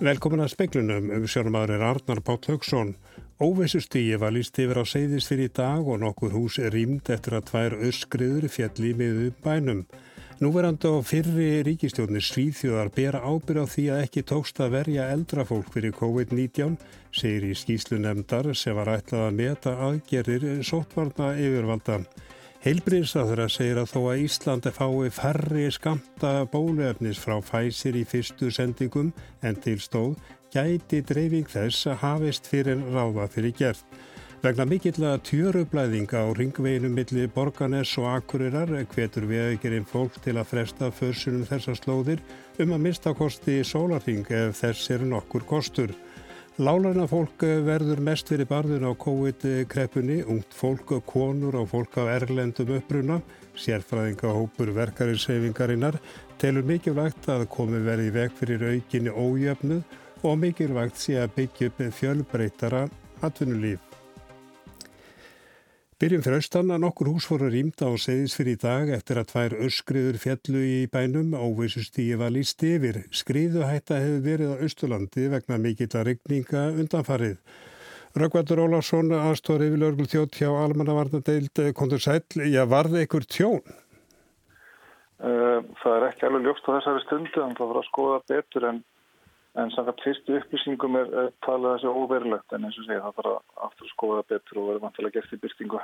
Velkomin að speiklunum um sjónumadur er Arnar Páll Haugsson. Óvissustígi var líst yfir á seyðis fyrir dag og nokkur hús er rýmd eftir að tvær öskriður fjalli miðu bænum. Núverandi á fyrri ríkistjóðni Svíþjóðar bera ábyrð á því að ekki tókst að verja eldra fólk fyrir COVID-19, segir í skýslu nefndar sem var ætlað að meta aðgerðir sótvarna yfirvalda. Heilbríðsáður að segir að þó að Íslandi fái færri skamta bóluefnis frá fæsir í fyrstu sendingum en til stóð gæti dreifing þess að hafist fyrir ráða fyrir gert. Vegna mikill að tjörublæðinga á ringveginu milli Borganes og Akurirar hvetur veðegirinn fólk til að fresta försunum þessar slóðir um að mista kosti sólarting ef þess er nokkur kostur. Lálarna fólk verður mest fyrir barðun á COVID-kreppunni, ungt fólk, konur og fólk á erlendum uppruna, sérfræðingahópur verkarinseyfingarinnar, telur mikilvægt að komi verið veg fyrir aukinni ójöfnuð og mikilvægt sé að byggja upp fjölbreytara atvinnulíf. Byrjum fyrir austan að nokkur hús voru rýmda á segðis fyrir í dag eftir að tvær öskriður fjallu í bænum óvissustígi var líst yfir. Skriðuhætta hefur verið á Östurlandi vegna mikill að regninga undanfarið. Röggvaldur Ólarsson, aðstóri yfir lörgul þjótt hjá Almannavarnadeild, kontur sæl, já varði ykkur tjón? Eh, það er ekki alveg ljóst á þessari stundu, en það voru að skoða betur en En samkvæmt fyrstu upplýsingum er, er talað þessi óverulegt en eins og segja það þarf að aftur að skoða betur og verður vantilega gert í byrstingu.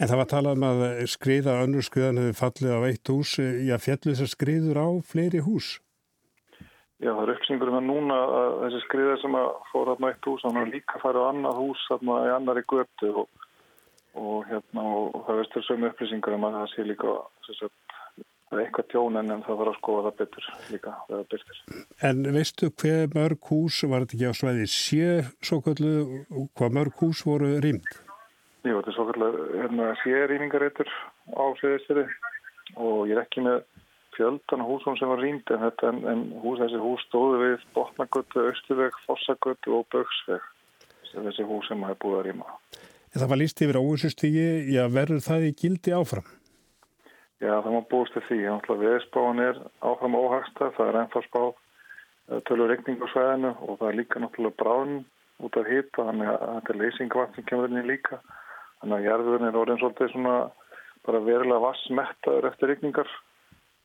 En það var talað um að skriða önnur skriðan hefur fallið á eitt hús. Já, fjallu þessar skriður á fleiri hús? Já, það er upplýsingur um að núna að þessi skriðar sem að fóra á eitt hús, þannig að líka farið á annað hús þarna í annari götu og, og, hérna, og það veistur sömu upplýsingur um að það sé líka þess að það er eitthvað tjón en það var að skoða það betur líka það byrtir. En veistu hver mörg hús var þetta ekki á svæði sé svo kallu, hvað mörg hús voru rýmd? Jú, þetta er svo kallu hérna, sé rýmingareitur á sviðisteri og ég er ekki með fjöldan húsum sem var rýmd en, þetta, en, en hús, þessi hús stóðu við Botnagötu, Östuveg, Fossagötu og Bögsveg þessi hús sem hafa búið að rýma. En það var líst yfir óvissustígi, já verður það í gildi áfram? Já, það má búist til því. Viðspáin er áfram óhagsta, það er ennþá spáð eh, tölur regning á sveðinu og það er líka náttúrulega bráðin út af hýta, þannig að þetta er leysingvatn sem kemur inn í líka. Þannig að jærðurinn er orðin svolítið svona bara verilega vassmettaður eftir regningar.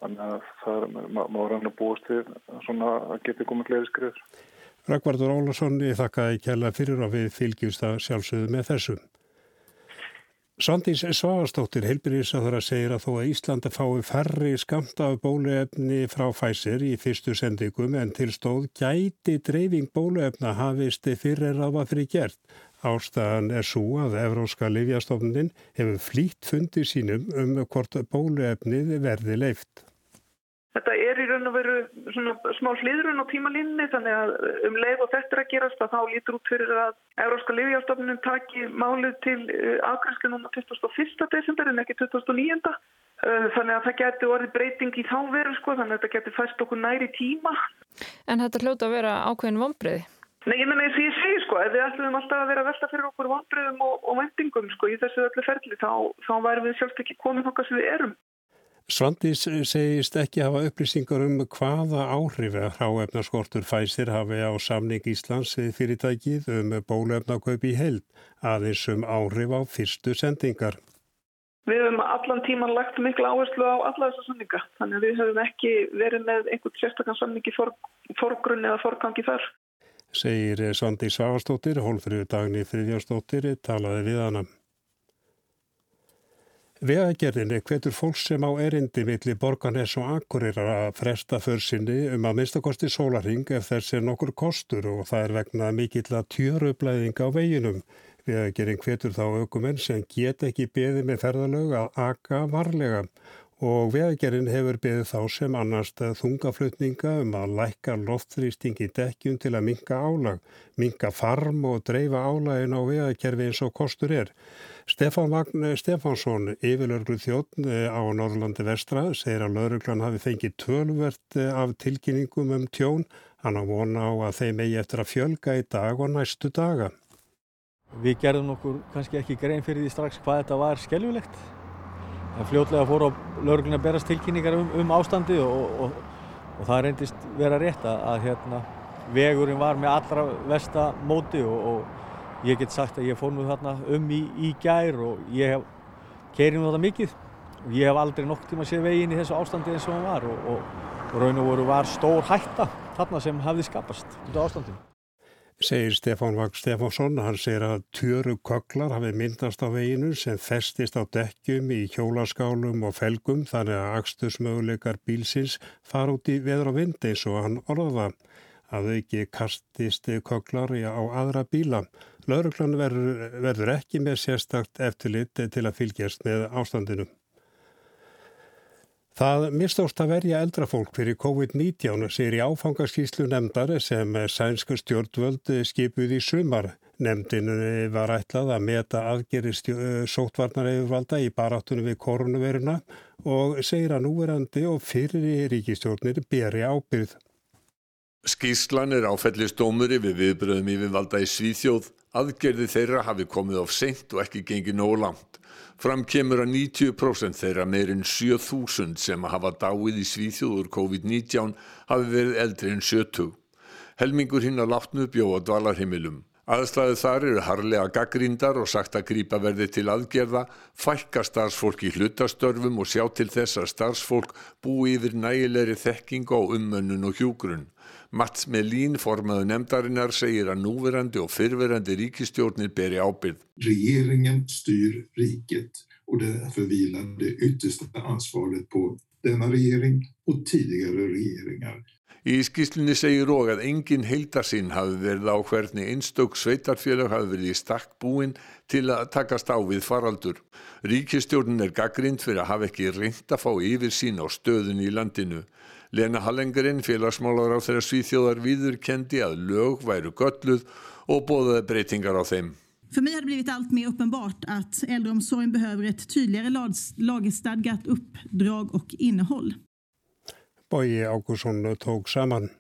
Þannig að það er, má rann að búist til svona að geta komið gleði skriður. Rækvardur Ólarsson, ég þakka ekki hella fyrir og við fylgjumst að sjálfsögðu með þessum. Svandís Svavastóttir heilbyrðisáður að segja að þó að Íslanda fái færri skamt af bóluefni frá Pfizer í fyrstu sendingum en til stóð gæti dreifing bóluefna hafist fyrir var fyrir gert. Ástæðan er svo að Evróska Livjastofnin hefur flýtt fundið sínum um hvort bóluefnið verði leift. Þetta er í raun og veru svona smá hliðrun á tímalínni þannig að um leið og þetta er að gerast að þá lítur út fyrir að Európska Lífjárstofnun taki málið til eh, afgrænslu núna 21. desember en ekki 29. Eh, þannig að það getur orðið breyting í þá veru sko þannig að þetta getur fæst okkur næri tíma. En þetta hljóta að vera ákveðin vonbreiði? Nei, ég menna eins og ég segi sko, ef við ætlum alltaf að vera að velta fyrir okkur vonbreiðum og, og vendingum sko í þessu öllu ferli þá, þá værum við sjálfst ekki komið okkar sem við erum. Svandís segist ekki hafa upplýsingar um hvaða áhrif að hráefnarskortur fæsir hafi á samning Íslands við fyrirtækið um bólefnakaup í held aðeins um áhrif á fyrstu sendingar. Við höfum allan tíman lagt miklu áherslu á alla þessa samninga þannig að við höfum ekki verið með einhvern sérstaklega samningi for, forgrunni eða forgangi þar. Segir Svandís Svavastóttir, hólfrið dagni Friðjárstóttir, talaði við hana. Vegagerðinni hvetur fólk sem á erindi millir Borgarnes og Akurir að fresta försinni um að minnstakosti sólaring ef þess er nokkur kostur og það er vegna mikill að tjörublæðing á veginum. Vegagerðin hvetur þá aukumenn sem get ekki beði með ferðalög að aka varlega og vegagerinn hefur beðið þá sem annarst þungaflutninga um að lækka loftþrýsting í dekkjum til að minka álag, minka farm og dreifa álagin á vegakerfi eins og kostur er. Stefán Magn Stefánsson, yfirlörglu þjóttn eh, á Norrlandi vestra, segir að lauruglan hafi fengið tölvert eh, af tilkynningum um tjón. Hann á vona á að þeim eigi eftir að fjölga í dag og næstu daga. Við gerðum okkur kannski ekki grein fyrir því strax hvað þetta var skelvilegt en fljótlega fór á laurugluna að berast tilkynningar um, um ástandi og, og, og það reyndist vera rétt að, að hérna, vegurinn var með allra vesta móti og, og ég get sagt að ég fór nú þarna um í, í gær og ég hef keirið nú þetta mikið. Og ég hef aldrei nokk tíma séð veginn í þessu ástandi eins og hann var og, raun og voru var stór hætta þarna sem hafði skapast. Út á ástandinu segir Stefán Vagn Stefánsson. Hann segir að tjöru köklar hafi myndast á veginu sem festist á dekkjum í hjólaskálum og felgum þannig að axtursmöguleikar bílsins fara út í veður og vind eins og hann orða að þau ekki kastist köklar á aðra bíla. Lauruglan verður, verður ekki með sérstakt eftirlit til að fylgjast með ástandinu. Það mistóst að verja eldrafólk fyrir COVID-19 sér í áfangaskíslu nefndar sem sænsku stjórnvöld skipuð í sumar. Nefndin var ætlað að meta aðgerri sótvarnareifvalda í baráttunum við koronaviruna og segir að núverandi og fyrir ríkistjórnir beri ábyrð. Skíslan er áfellistómur yfir viðbröðum yfirvalda í Svíþjóð. Aðgerði þeirra hafi komið of seint og ekki gengið nóg langt. Fram kemur að 90% þeirra meirinn 7000 sem hafa dáið í Svíþjóður COVID-19 hafi verið eldri en 70. Helmingur hinn að látnu bjóða dvalarheimilum. Aðstæðu þar eru harlega gaggrindar og sagt að grípa verði til aðgerða, fælka starfsfólk í hlutastörfum og sjá til þess að starfsfólk búi yfir nægilegri þekking á ummönnun og hjúgrunn. Mats Melín, formaðu nefndarinnar, segir að núverandi og fyrverandi ríkistjórnir beri ábyrð. Regeringen styr riket og därför vilar det yttersta ansvaret på denna regering og tidigare regeringar. Í skýslunni segir og að engin heildarsinn hafi verið á hvernig einstök sveitarfélag hafi verið í stakk búin til að takast á við faraldur. Ríkistjórnin er gaggrind fyrir að hafa ekki reynd að fá yfir sín á stöðun í landinu. Lena Hallengren, félagsmálar á þeirra svíþjóðar viður kendi að lög væru gölluð og bóðaði breytingar á þeim. För mig har det blivit allt mer uppenbart att äldreomsorgen behöver ett tydligare lag, lagstadgat uppdrag och innehåll. Bói Ágússon tók saman.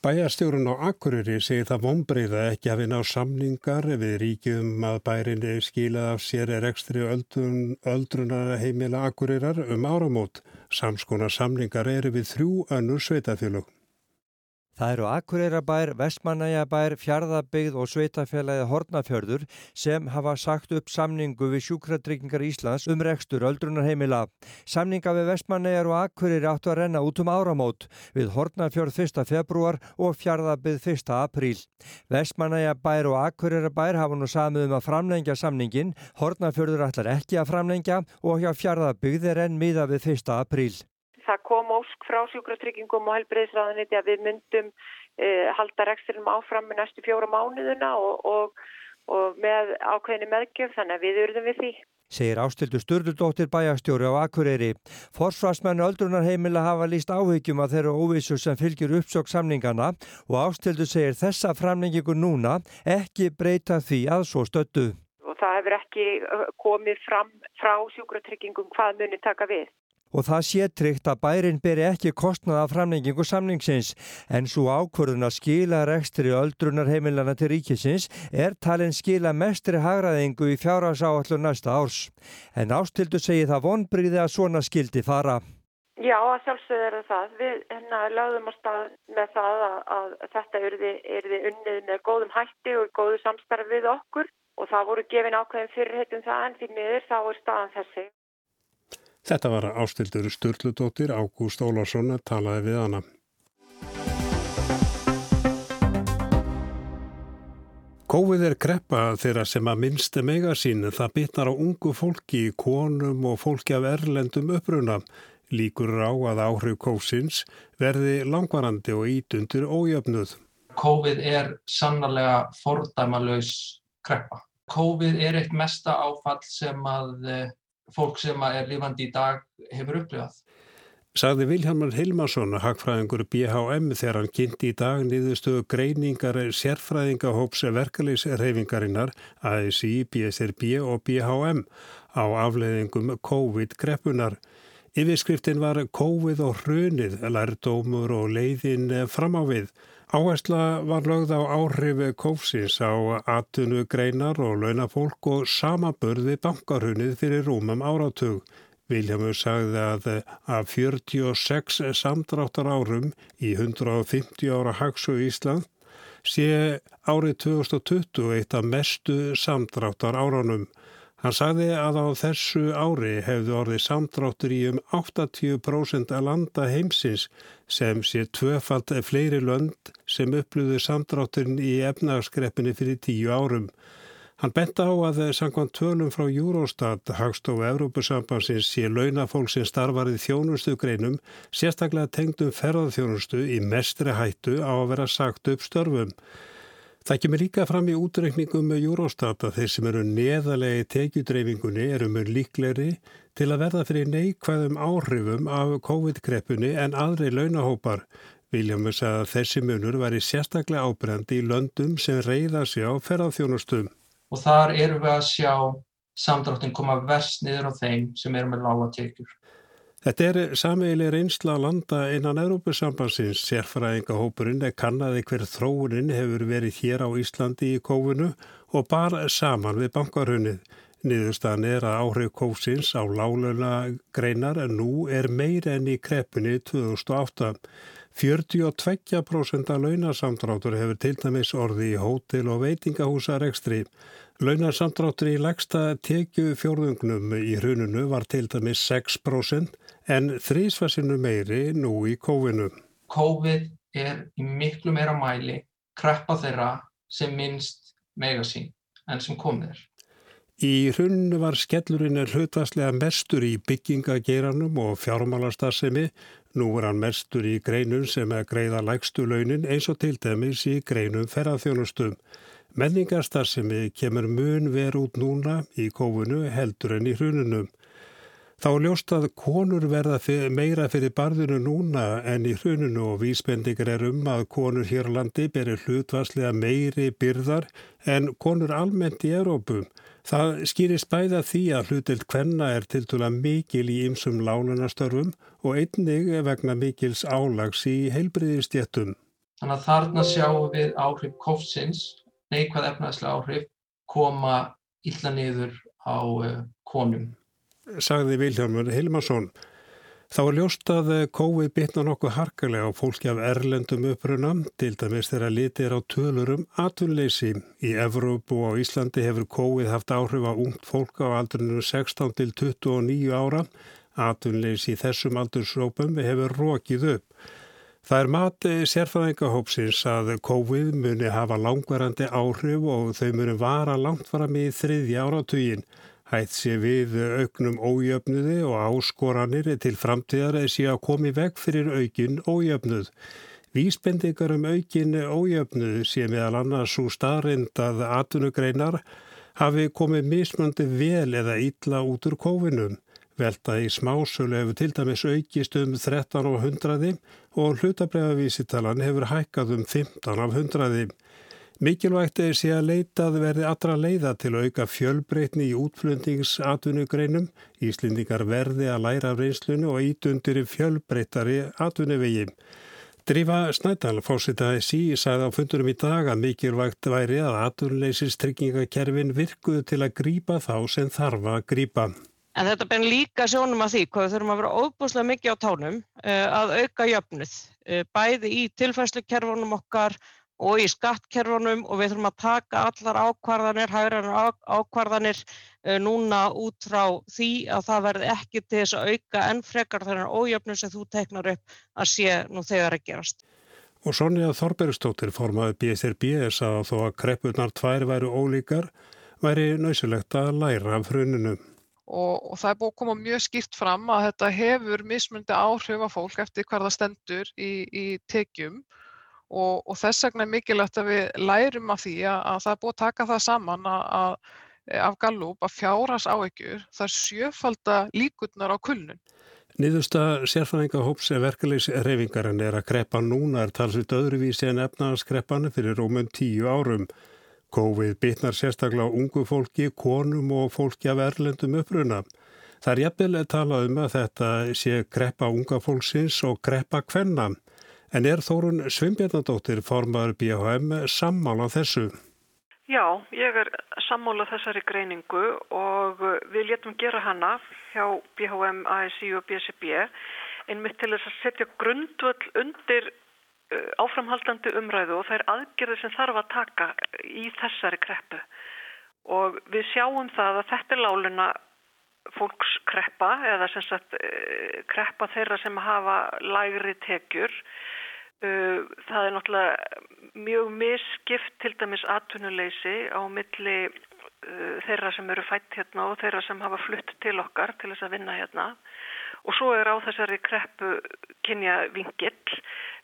Bæjarstjórun á Akureyri segir það vonbreiða ekki að vinna á samningar við ríkjum að bærin skilað af sér rekstri öldrun, öldrunar heimila Akureyrar um áramót. Samskona samningar eru við þrjú önnur sveitafélög. Það eru Akureyrabær, Vestmannæjabær, Fjarðabyggð og Sveitafélagið Hortnafjörður sem hafa sagt upp samningu við sjúkratryggingar Íslands um rekstur öldrunarheimila. Samninga við Vestmannæjar og Akureyri áttu að renna út um áramót við Hortnafjörð 1. februar og Fjarðabyggð 1. apríl. Vestmannæjabær og Akureyrabær hafa nú samið um að framlengja samningin, Hortnafjörður ætlar ekki að framlengja og hjá Fjarðabyggð er enn miða við 1. apríl það kom ósk frá sjúkratryggingum og helbreyðsraðaniti að við myndum uh, halda reksturinnum áfram með næstu fjóra mánuðuna og, og, og með ákveðinu meðgjöf þannig að við urðum við því. Segir ástildu Sturldóttir bæjastjóri á Akureyri. Forsvarsmenn öldrunarheimila hafa líst áhyggjum að þeirra óvissu sem fylgir uppsökk samningana og ástildu segir þessa framlengingu núna ekki breyta því að svo stöttu. Og það hefur ekki komið fram frá sjúkratryggingum hvað muni taka við og það sé tryggt að bærin beri ekki kostnað af framlengingu samningsins en svo ákvörðun að skila rekstri öldrunarheimilana til ríkisins er talin skila mestri hagraðingu í fjárhásáallu næsta árs. En ástildu segi það vonbríði að svona skildi fara. Já, að sjálfsögðu er það. Við hérna lögðum á stað með það að, að þetta yrði unnið með góðum hætti og góðu samstarfi við okkur og það voru gefin ákveðin fyrirheitum það en því miður þá er staðan þessi. Þetta var ástildur Sturldudóttir, Ágúst Ólarsson talaði við hana. COVID er greppa þeirra sem að minnst mega sín. Það bitnar á ungu fólki, konum og fólki af erlendum uppruna. Líkur á að áhrif kósins verði langvarandi og ítundur ójöfnuð. COVID er sannarlega fordæmalauðs greppa. COVID er eitt mesta áfall sem að fólk sem er lifandi í dag hefur upplifað. Sagði Vilhelmar Hilmarsson, hagfræðingur BHM, þegar hann kynnti í dag niðurstöðu greiningar sérfræðingahóps verkefliðsreyfingarinnar ASI, BSRB og BHM á afleiðingum COVID-greppunar. Yfirskriftin var COVID og hrunið, lærdómur og leiðin fram á við. Áhersla var lögð á áhrifu kófsins á atunu greinar og launafólk og samaburði bankarhunnið fyrir rúmum áratug. Viljámur sagði að af 46 samdráttar árum í 150 ára hagsug Ísland sé árið 2020 eitt af mestu samdráttar árunum. Hann sagði að á þessu ári hefðu orðið samdráttur í um 80% að landa heimsins sem sé tvöfald fleiri lönd sem upplöðu samdrátturinn í efnagskreppinni fyrir tíu árum. Hann bent á að sangvann tölum frá Eurostat, Hagstofu Evrópusambansins sé launafólk sem starfarið þjónustu greinum, sérstaklega tengdum ferðarþjónustu í mestri hættu á að vera sagt upp störfum. Það kemur líka fram í útreikningum með Eurostat að þeir sem eru neðalegi tekjudreyfingunni eru mjög líkleri til að verða fyrir neikvæðum áhrifum af COVID-kreppunni en aðri launahópar. Viljámur sagði að þessi munur væri sérstaklega ábrendi í löndum sem reyða sig á ferðarþjónustum og þar erum við að sjá samdráttin koma verst niður á þeim sem eru með lága tekjur. Þetta er samiðileg reynsla að landa innan Európusambansins. Sérfræðingahópurinn er kannaði hver þróunin hefur verið hér á Íslandi í kófinu og bar saman við bankarhunnið. Niðurstaðan er að áhrif kófsins á lálöna greinar en nú er meir enn í kreppunni 2008. 42% af launasamdráttur hefur til dæmis orði í hótel og veitingahúsarekstri. Launarsamdráttur í legsta tekju fjórðungnum í hrununu var til dæmis 6% en þrísfarsinu meiri nú í kófinu. COVID er í miklu meira mæli kreppa þeirra sem minnst megasín enn sem komið er. Í hrunnu var skellurinn hlutvarslega mestur í byggingageiranum og fjármálastarsemi. Nú er hann mestur í greinum sem er greiða lægstu launin eins og til dæmis í greinum ferðarþjónustum. Menningarstarfsemi kemur mun veru út núna í kófunu heldur en í hrununum. Þá ljóst að konur verða meira fyrir barðinu núna en í hrununu og vísbendingar er um að konur hér á landi berir hlutvarslega meiri byrðar en konur almennt í Európum. Það skýrist bæða því að hlutild hvenna er til dæla mikil í ymsum lánunastörfum og einnig vegna mikils álags í heilbriðistjéttum. Þannig að þarna sjáum við áhrif kófsins, neikvæð efnaðslega áhrif, koma illa niður á uh, konum. Sagði Vilhelmur Hilmarsson. Þá er ljóst að COVID bitna nokkuð harkalega á fólki af erlendum upprunam, til dæmis þeirra litir á tölurum atvinnleysi. Í Evrópu og Íslandi hefur COVID haft áhrif á ungt fólk á aldrinu 16 til 29 ára. Atvinnleysi í þessum aldursrópum hefur rókið upp. Það er mat sérfæðingahópsins að COVID muni hafa langvarandi áhrif og þau muni vara langt fram í þriðja áratugin. Hætt sé við auknum ójöfnuði og áskoranir til framtíðar sé að komi veg fyrir aukin ójöfnuð. Vísbendingar um aukin ójöfnuð sé meðal annars svo starrend að atunugreinar hafi komið mismöndi vel eða ítla út úr kófinum. Velta í smásölu hefur til dæmis aukist um 13 á hundraði og hlutabræðavísitalan hefur hækkað um 15 af hundraði. Mikilvægt er sé að leitað verði allra leiða til að auka fjölbreytni í útflundingsatvinnugreinum. Íslendingar verði að læra af reynslunu og ítundir fjölbreytari atvinnuvegi. Drífa Snædal, fósitaði sí, sagði á fundurum í dag að mikilvægt væri að atvinnuleysins tryggingakerfin virkuðu til að grýpa þá sem þarf að grýpa. En þetta ben líka sjónum að því hvað þurfum að vera óbúslega mikið á tánum uh, að auka jöfnuð, uh, bæði í tilfærslukerfunum okkar og í skattkerfunum og við þurfum að taka allar ákvarðanir, hægrar ákvarðanir uh, núna út frá því að það verði ekki til þess að auka enn frekar þennan ójöfnum sem þú teiknar upp að sé nú þegar að gerast. Og Sonja Þorbergstóttir formaði BSRB sá þó að kreppunar tvær væru ólíkar væri nöysilegt að læra af hruninu. Og, og það er búið að koma mjög skýrt fram að þetta hefur mismundi áhrif á fólk eftir hvað það stendur í, í tekjum og, og þess vegna er mikilvægt að við lærum af því að, að það er búið að taka það saman að, að, af Gallup að fjárhans áegjur það er sjöfalda líkurnar á kulnun. Nýðusta sérfæðingahóps verkefleis reyfingarinn er að kreppa núna er talsveit öðruvísi en efnaðarskreppan fyrir rómum tíu árum. COVID bitnar sérstaklega á ungu fólki, konum og fólki af erlendum uppruna. Það er jafnvel að tala um að þetta sé kreppa unga fólksins og kreppa kvenna. En er Þórun Svimbjarnadóttir formar BHM sammála þessu? Já, ég er sammála þessari greiningu og við letum gera hana hjá BHM, ASI og BCB einmitt til þess að setja grundvöld undir uh, áframhaldandi umræðu og þær aðgerði sem þarf að taka í þessari kreppu. Og við sjáum það að þetta er láluna fólkskreppa eða sem sagt uh, kreppa þeirra sem hafa lægri tekjur Uh, það er náttúrulega mjög misskipt til dæmis atvinnuleysi á milli uh, þeirra sem eru fætt hérna og þeirra sem hafa flutt til okkar til þess að vinna hérna og svo er á þessari kreppu kynja vingill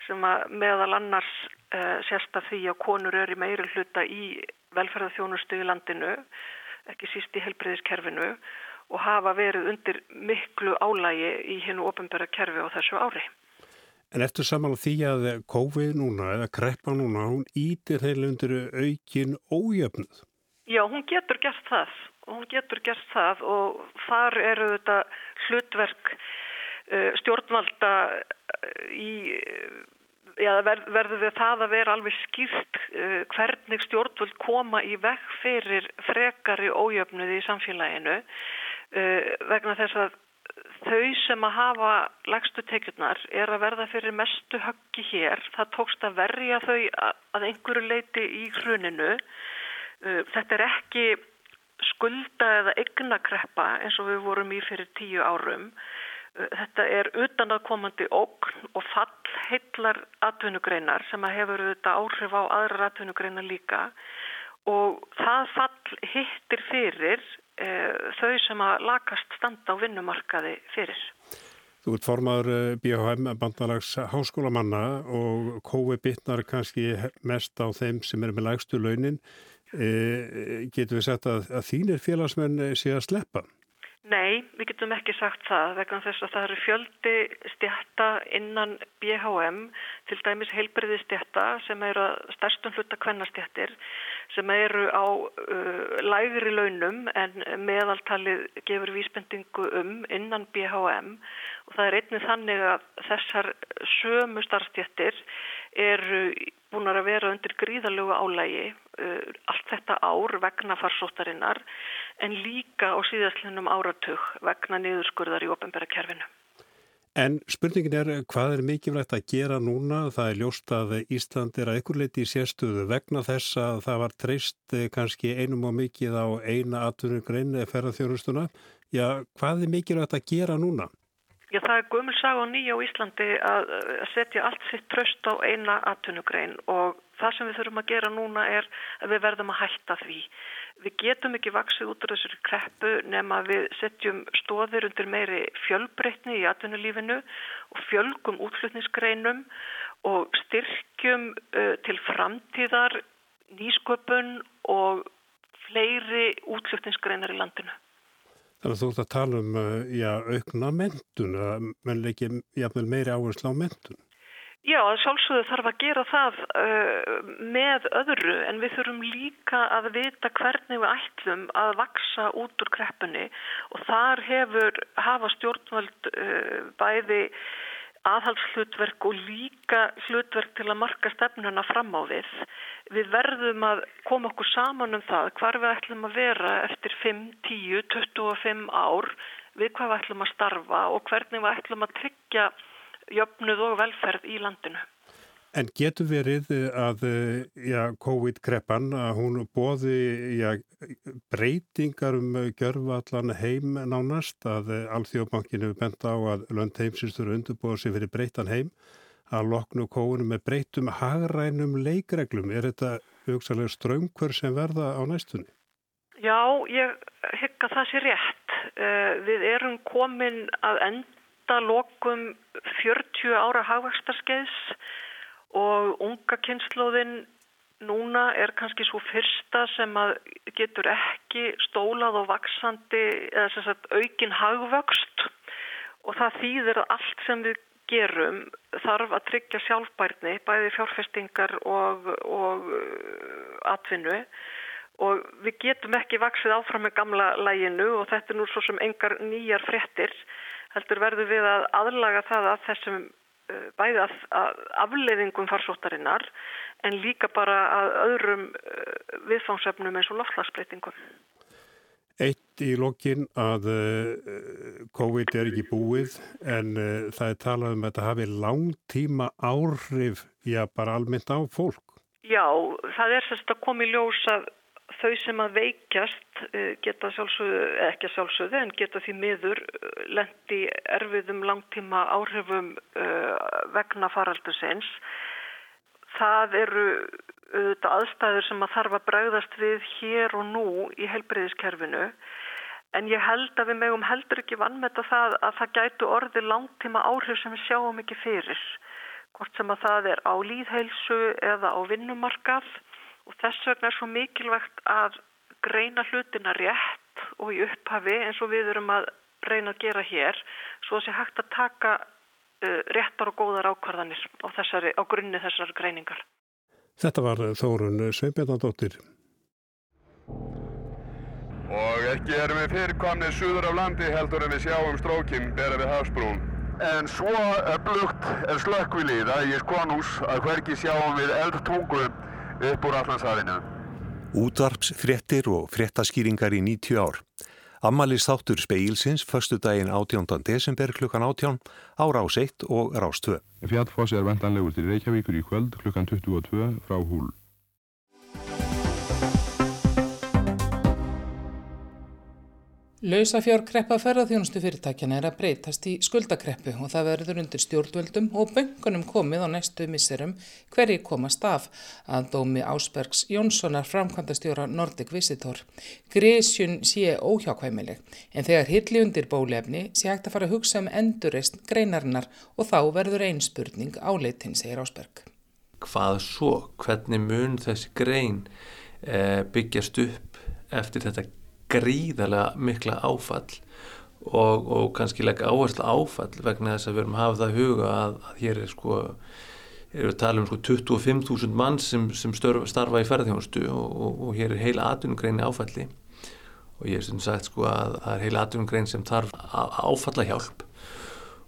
sem meðal annars uh, sérst af því að konur eru meiri hluta í velferðarþjónustu í landinu, ekki síst í helbriðiskerfinu og hafa verið undir miklu álægi í hennu ofinbæra kerfi á þessu ári. En eftir saman því að COVID núna eða kreppa núna, hún ítir heil undir aukin ójöfnuð. Já, hún getur gert það hún getur gert það og þar eru þetta hlutverk uh, stjórnvalda í, já, verð, verður við það að vera alveg skýrt hvernig stjórnvald koma í vekk fyrir frekari ójöfnuð í samfélaginu vegna þess að þau sem að hafa lagstu tekjurnar er að verða fyrir mestu höggi hér. Það tókst að verja þau að einhverju leiti í hruninu. Uh, þetta er ekki skulda eða eignakreppa eins og við vorum í fyrir tíu árum. Uh, þetta er utan að komandi ógn og fall heillar atvinnugreinar sem að hefur þetta áhrif á aðrar atvinnugreinar líka og það fall hittir fyrir þau sem að lakast standa á vinnumarkaði fyrir. Þú ert formadur BHM bandalags háskólamanna og COVID bitnar kannski mest á þeim sem er með lægstu launin. E, getur við sagt að, að þínir félagsmenn sé að sleppa? Nei, við getum ekki sagt það vegna þess að það eru fjöldi stjætta innan BHM, til dæmis heilbriði stjætta sem eru stærstum hluta kvennastjættir sem eru á uh, lægri launum en meðaltalið gefur vísbendingu um innan BHM og það er einnig þannig að þessar sömu starfstjættir eru búin að vera undir gríðalögu álægi uh, allt þetta ár vegna farsóttarinnar en líka á síðastlinnum áratug vegna niðurskurðar í ofenbæra kerfinu. En spurningin er hvað er mikilvægt að gera núna? Það er ljóst að Ísland er að ykkur leiti í sérstöðu vegna þess að það var treyst eh, kannski einum og mikið á eina atvinnugrein ferðarþjónustuna. Já, hvað er mikilvægt að gera núna? Já, það er gömulsag og nýja á Íslandi að setja allt sitt tröst á eina atvinnugrein og það sem við þurfum að gera núna er að við verðum að hætta því. Við getum ekki vaksið út úr þessari kreppu nema við setjum stóðir undir meiri fjölbreytni í atvinnulífinu og fjölgum útflutningsgreinum og styrkjum uh, til framtíðar nýsköpun og fleiri útflutningsgreinar í landinu. Þannig að þú ert að tala um eh, já, aukna mentun, að menn leiki jafnvel meiri áherslu á mentun. Já, sjálfsögðu þarf að gera það uh, með öðru en við þurfum líka að vita hvernig við ætlum að vaksa út úr kreppunni og þar hefur hafa stjórnvöld uh, bæði aðhalshlutverk og líka hlutverk til að marka stefnuna fram á við. Við verðum að koma okkur saman um það hvar við ætlum að vera eftir 5, 10, 25 ár, við hvað við ætlum að starfa og hvernig við ætlum að tryggja jöfnuð og velferð í landinu. En getur verið að ja, COVID-kreppan, að hún bóði ja, breytingar um gjörvallan heim nánast, að Alþjóðbankinu bent á að lönd heimsins þurfa undurbúið sér fyrir breytan heim, að loknu kóinu með breytum hagrænum leikreglum. Er þetta hugsalega ströngkur sem verða á næstunni? Já, ég hygg að það sé rétt. Eh, við erum komin að enda lokum 40 ára hagvægstarskeiðs og unga kynnslóðin núna er kannski svo fyrsta sem að getur ekki stólað og vaksandi eða sem sagt aukin hagvöxt. Og það þýðir að allt sem við gerum þarf að tryggja sjálfbærni bæði fjárfestingar og, og uh, atvinnu. Og við getum ekki vaksið áfram með gamla læginu og þetta er nú svo sem engar nýjar frettir heldur verður við að aðlaga það að þessum bæði að, að afleiðingum farsóttarinnar en líka bara að öðrum viðfangsefnum eins og loftlagsbreytingum. Eitt í lokin að COVID er ekki búið en það er talað um að þetta hafi langtíma áhrif, já bara almennt á fólk. Já, það er sérst að koma í ljós að þau sem að veikjast geta sjálfsögðu, ekki sjálfsögðu, en geta því miður lendi erfiðum langtíma áhrifum vegna faraldusins. Það eru auðvitað aðstæður sem að þarf að bregðast við hér og nú í heilbreyðiskerfinu. En ég held að við megum heldur ekki vannmeta það að það gætu orði langtíma áhrif sem við sjáum ekki fyrir. Hvort sem að það er á líðheilsu eða á vinnumarkað og þess vegna er svo mikilvægt að greina hlutina rétt og í upphafi eins og við erum að reyna að gera hér svo að sé hægt að taka uh, réttar og góðar ákvarðanir á, þessari, á grunni þessar greiningar. Þetta var Þórun Sveinbjörnadóttir. Og ekki erum við fyrirkomnið suður af landi heldur en við sjáum strókinn bera við hafsbrún. En svo öflugt er slökkvilið að ég skonús að hverki sjáum við eldtungu upp úr allansafinu. Útvarps, fréttir og fréttaskýringar í 90 ár. Ammalis þáttur speilsins förstu daginn 18. desember klukkan 18 á rás 1 og rás 2. Fjallfoss er vendanlegur til Reykjavíkur í kvöld klukkan 22 frá húl. Lausafjárkreppa ferðarþjónustu fyrirtækjana er að breytast í skuldakreppu og það verður undir stjórnvöldum og böngunum komið á næstu misserum hverji komast af að dómi Ásbergs Jónssonar framkvæmdastjóra Nordic Visitor. Grísjun sé óhjákvæmileg en þegar hilli undir bólefni sé hægt að fara að hugsa um endurreist greinarinnar og þá verður einn spurning áleitin, segir Ásberg. Hvað svo? Hvernig mun þessi grein eh, byggjast upp eftir þetta gríðarlega mikla áfall og, og kannski leggja áherslu áfall vegna þess að við erum að hafa það huga að, að hér er sko erum við að tala um sko 25.000 mann sem, sem störf, starfa í ferðarþjónustu og, og, og hér er heila atvinnugrein í áfalli. Og ég hef sem sagt sko að það er heila atvinnugrein sem þarf áfalla hjálp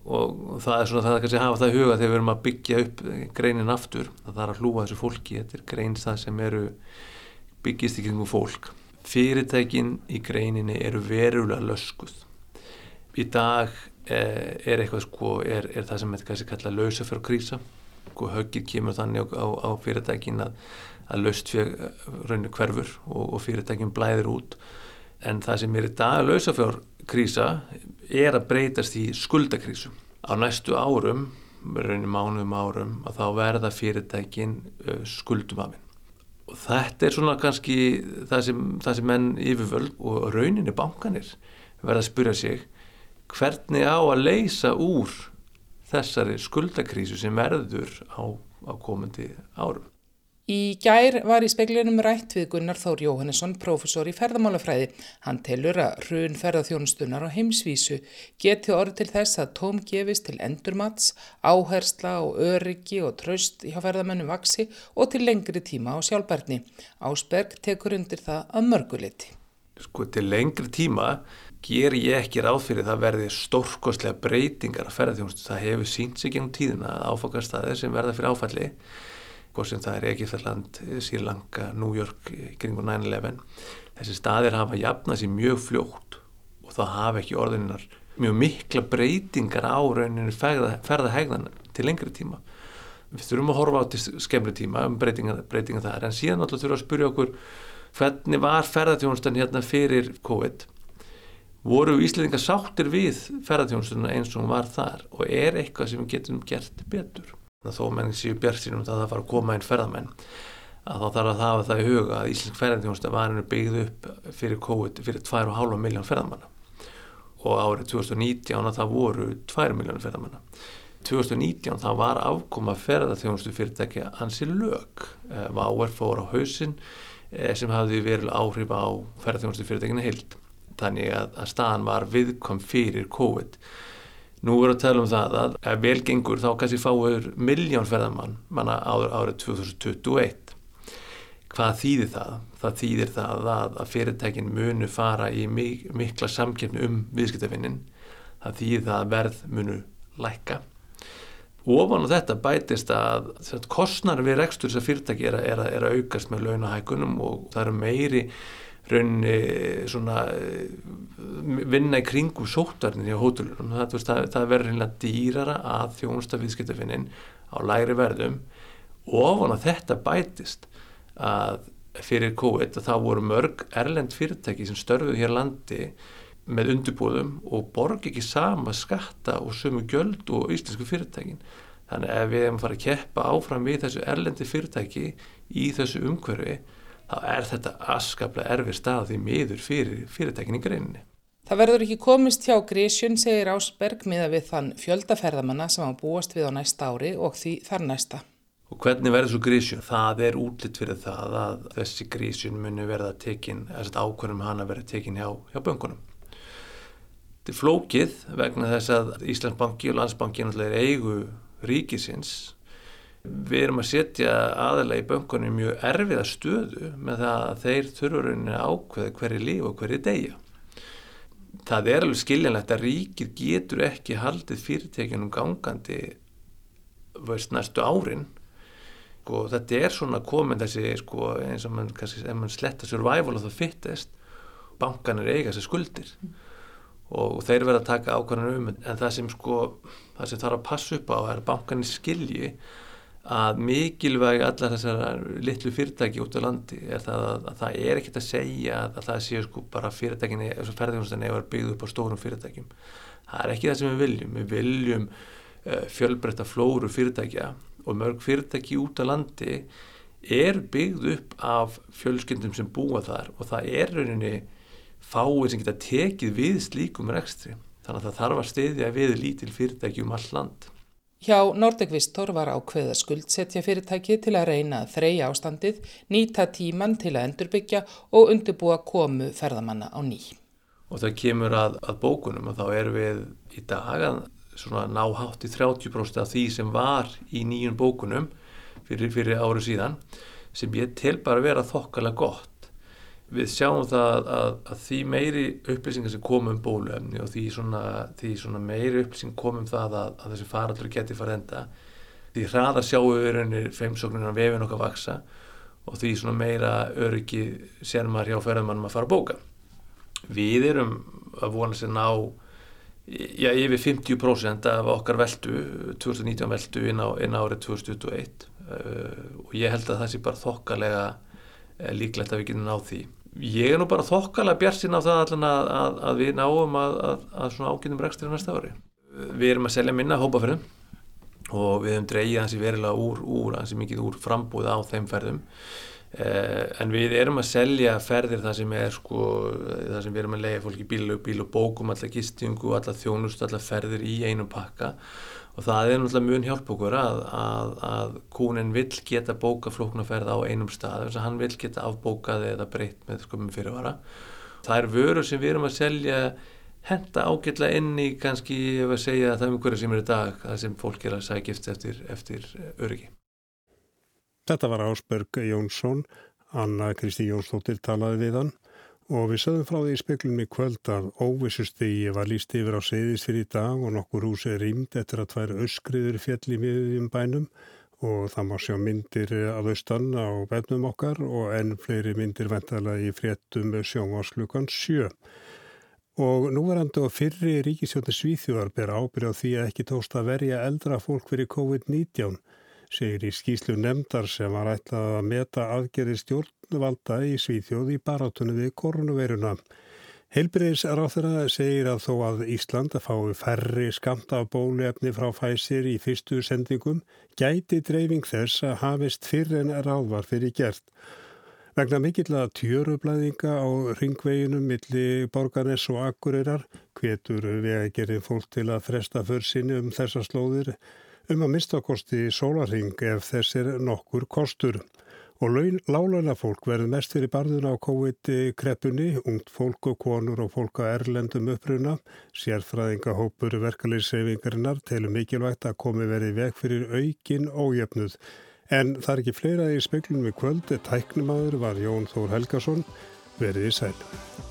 og það er svona það að kannski hafa það í huga þegar við erum að byggja upp greinin aftur það þarf að hlúa þessu fólki, þetta er grein það sem eru byggjist í kringum fólk fyrirtækin í greininni eru verulega löskuð. Í dag eh, er eitthvað sko, er, er það sem þetta kalla lausafjörgkrísa og höggir kemur þannig á, á fyrirtækin að, að laust raunir hverfur og, og fyrirtækin blæðir út. En það sem er í dag lausafjörgkrísa er að breytast í skuldakrísu. Á næstu árum, raunir mánuðum árum, að þá verða fyrirtækin uh, skuldum af henn og þetta er svona kannski það sem, það sem menn yfirvöld og rauninni bankanir verða að spyrja sig hvernig á að leysa úr þessari skuldakrísu sem verður á, á komandi árum. Í gær var í speklinum rætt við Gunnar Þór Jóhannesson, profesor í ferðamálafræði. Hann telur að hrun ferðarþjónustunar á heimsvísu geti orð til þess að tóm gefist til endurmats, áhersla og öryggi og tröst hjá ferðamennum vaksi og til lengri tíma á sjálfberðni. Ásberg tekur undir það að mörguliti. Sko til lengri tíma ger ég ekki ráð fyrir það verði stórkostlega breytingar að ferðarþjónustu. Það hefur sínt sig gennum tíðina að áfokastæðir sem verða fyrir áfalli hvort sem það er Egiptaland, Sýrlanga, New York kringu 9-11 þessi staðir hafa jafnað sér mjög fljótt og það hafa ekki orðininnar mjög mikla breytingar á rauninu ferðahegðan til lengri tíma. Við þurfum að horfa á til skemmri tíma um breytingar, breytingar þar. En síðan alltaf þurfum að spyrja okkur hvernig var ferðartjónustan hérna fyrir COVID? Voru Íslandingar sáttir við ferðartjónustuna eins og var þar? Og er eitthvað sem við getum gert betur þó menn séu bjart sínum að það fara að koma inn ferðamenn að þá þarf að hafa það í huga að Íslensk ferðarþjónusta var henni byggð upp fyrir COVID fyrir 2,5 miljón ferðamanna. Og árið 2019 að það voru 2 miljónir ferðamanna. 2019 það var afkoma ferðarþjónustu fyrirtækja hansi lög eh, Váer fór á hausin eh, sem hafði verið áhrif á ferðarþjónustu fyrirtækina hild þannig að, að staðan var viðkom fyrir COVID Nú er að tala um það að ef vel gengur þá kannski fáur miljón ferðamann manna árið 2021. Hvað þýðir það? Það þýðir það að, að fyrirtækin munu fara í mik mikla samkjöfni um viðskiptafinnin. Það þýðir það að verð munu lækka. Ofan á þetta bætist að kostnar við rekstur þessar fyrirtæki er, er, er að aukast með launahækunum og það eru meiri raunni svona vinna í kringum sóttarnir í hótulunum. Það, það, það verður reynilega dýrara að þjónusta viðskiptafinnin á læri verðum og ofan á þetta bætist að fyrir COVID að það voru mörg erlend fyrirtæki sem störfuð hér landi með undirbúðum og borgi ekki sama skatta og sömu göld og íslensku fyrirtækin. Þannig ef við hefum farið að keppa áfram við þessu erlendi fyrirtæki í þessu umhverfi þá er þetta askaplega erfið stað því miður fyrir fyrirtækin í greininni. Það verður ekki komist hjá Grísjun, segir Ásberg, miða við þann fjöldaferðamanna sem á búast við á næsta ári og því þar næsta. Og hvernig verður svo Grísjun? Það er útlitt fyrir það að þessi Grísjun muni verða tekin, þess að ákvörnum hana verða tekin hjá, hjá böngunum. Þetta er flókið vegna þess að Íslandsbanki og Landsbanki er eigu ríkisins. Við erum að setja aðalega í böngunum mjög erfiða stöðu með það að þeir þurfurinn ákveða hverju líf og hverju degja. Það er alveg skiljanlegt að ríkið getur ekki haldið fyrirtekjunum gangandi veist, næstu árin og þetta er svona komin þessi sko, eins og mann, kannski, mann sletta survival of the fittest bankanir eiga þessi skuldir og þeir verða að taka ákvæmlega um en það sem sko það sem þarf að passa upp á er bankanir skilji að mikilvæg allar þessar litlu fyrirtæki út á landi er það að, að það er ekkert að segja að, að það séu sko bara fyrirtækinni eins og ferðarjónstinni hefur byggð upp á stórum fyrirtækjum. Það er ekki það sem við viljum. Við viljum uh, fjölbreytta flóru fyrirtækja og mörg fyrirtæki út á landi er byggð upp af fjölskyndum sem búa þar og það er rauninni fáið sem geta tekið við slíkum rekstri. Þannig að það þarf að stiðja við lítil fyrirtæki um all land. Hjá Nordegvistor var ákveð að skuldsetja fyrirtæki til að reyna að þreja ástandið, nýta tíman til að endurbyggja og undirbúa komu ferðamanna á ný. Og það kemur að, að bókunum og þá erum við í dag að svona ná hátt í 30% af því sem var í nýjum bókunum fyrir, fyrir árið síðan sem ég tel bara vera þokkala gott. Við sjáum það að, að því meiri upplýsingar sem komum um bóluefni og því svona, því svona meiri upplýsingar komum um það að, að þessi faraldur geti farið enda því hraðar sjáum við öðrunir feimsóknirna vefin okkar vaksa og því svona meira öryggi sér maður hjá ferðamannum að fara að bóka. Við erum að vona sér ná já, yfir 50% af okkar veldu 2019 veldu inn, á, inn árið 2021 uh, og ég held að það sé bara þokkalega uh, líklegt að við getum náð því ég er nú bara þokkalega björnsinn á það allan að, að, að við náum að, að svona ágjörnum rekstur næsta ári. Við erum að selja minna hópaferðum og við hefum dreigið hansi verilega úr, úr hansi mikið úr frambúð á þeim ferðum. Eh, en við erum að selja ferðir það sem er sko, það sem við erum að leiða fólki bíl og bíl og bókum allar gistingu, allar þjónust, allar ferðir í einum pakka og það er náttúrulega mjög hjálp okkur að, að, að kúnin vill geta bóka flóknarferð á einum stað þess að hann vill geta afbókað eða breytt með skömmum fyrirvara. Það er vörur sem við erum að selja henda ágjörlega inn í kannski ef að segja það um hverju sem er í dag það sem fólk er að sækjast eftir, eftir öryggi. Þetta var Ásberg Jónsson, Anna Kristi Jónsdóttir talaði við hann og við sögum frá því í speklunni kvöld að óvissustegi var líst yfir á segðis fyrir dag og nokkur hús er rýmd eftir að tvær öskriður fjall í miðjum bænum og það má sjá myndir af austan á bennum okkar og enn fleiri myndir ventala í fréttum sjónvarslukan sjö. Og núverandi og fyrri ríkisjóti Svíþjóðar ber ábyrð á því að ekki tósta að verja eldra fólk fyrir COVID-19 segir í skýslu nefndar sem var ætlað að meta aðgerði stjórnvalda í Svíþjóð í barátunni við koronaviruna. Heilbriðis ráþurra segir að þó að Ísland að fái færri skamta af bóluefni frá fæsir í fyrstu sendingum gæti dreifing þess að hafist fyrir en ráðvar fyrir gert. Vegna mikill að tjörublæðinga á ringveginum milli borgarnes og akkurirar hvetur við að gera fólk til að fresta för sinni um þessa slóðir um að mistakosti sólarhing ef þessir nokkur kostur. Og lálauna fólk verður mest fyrir barðuna á COVID-kreppunni, ungt fólk og konur og fólk að erlendum uppruna, sérfræðingahópur verkefliðseyfingarinnar telur mikilvægt að komi verið veg fyrir aukin ójöfnuð. En það er ekki fleira í speiklunum við kvöld, tæknumadur var Jón Þór Helgason, verið í sæl.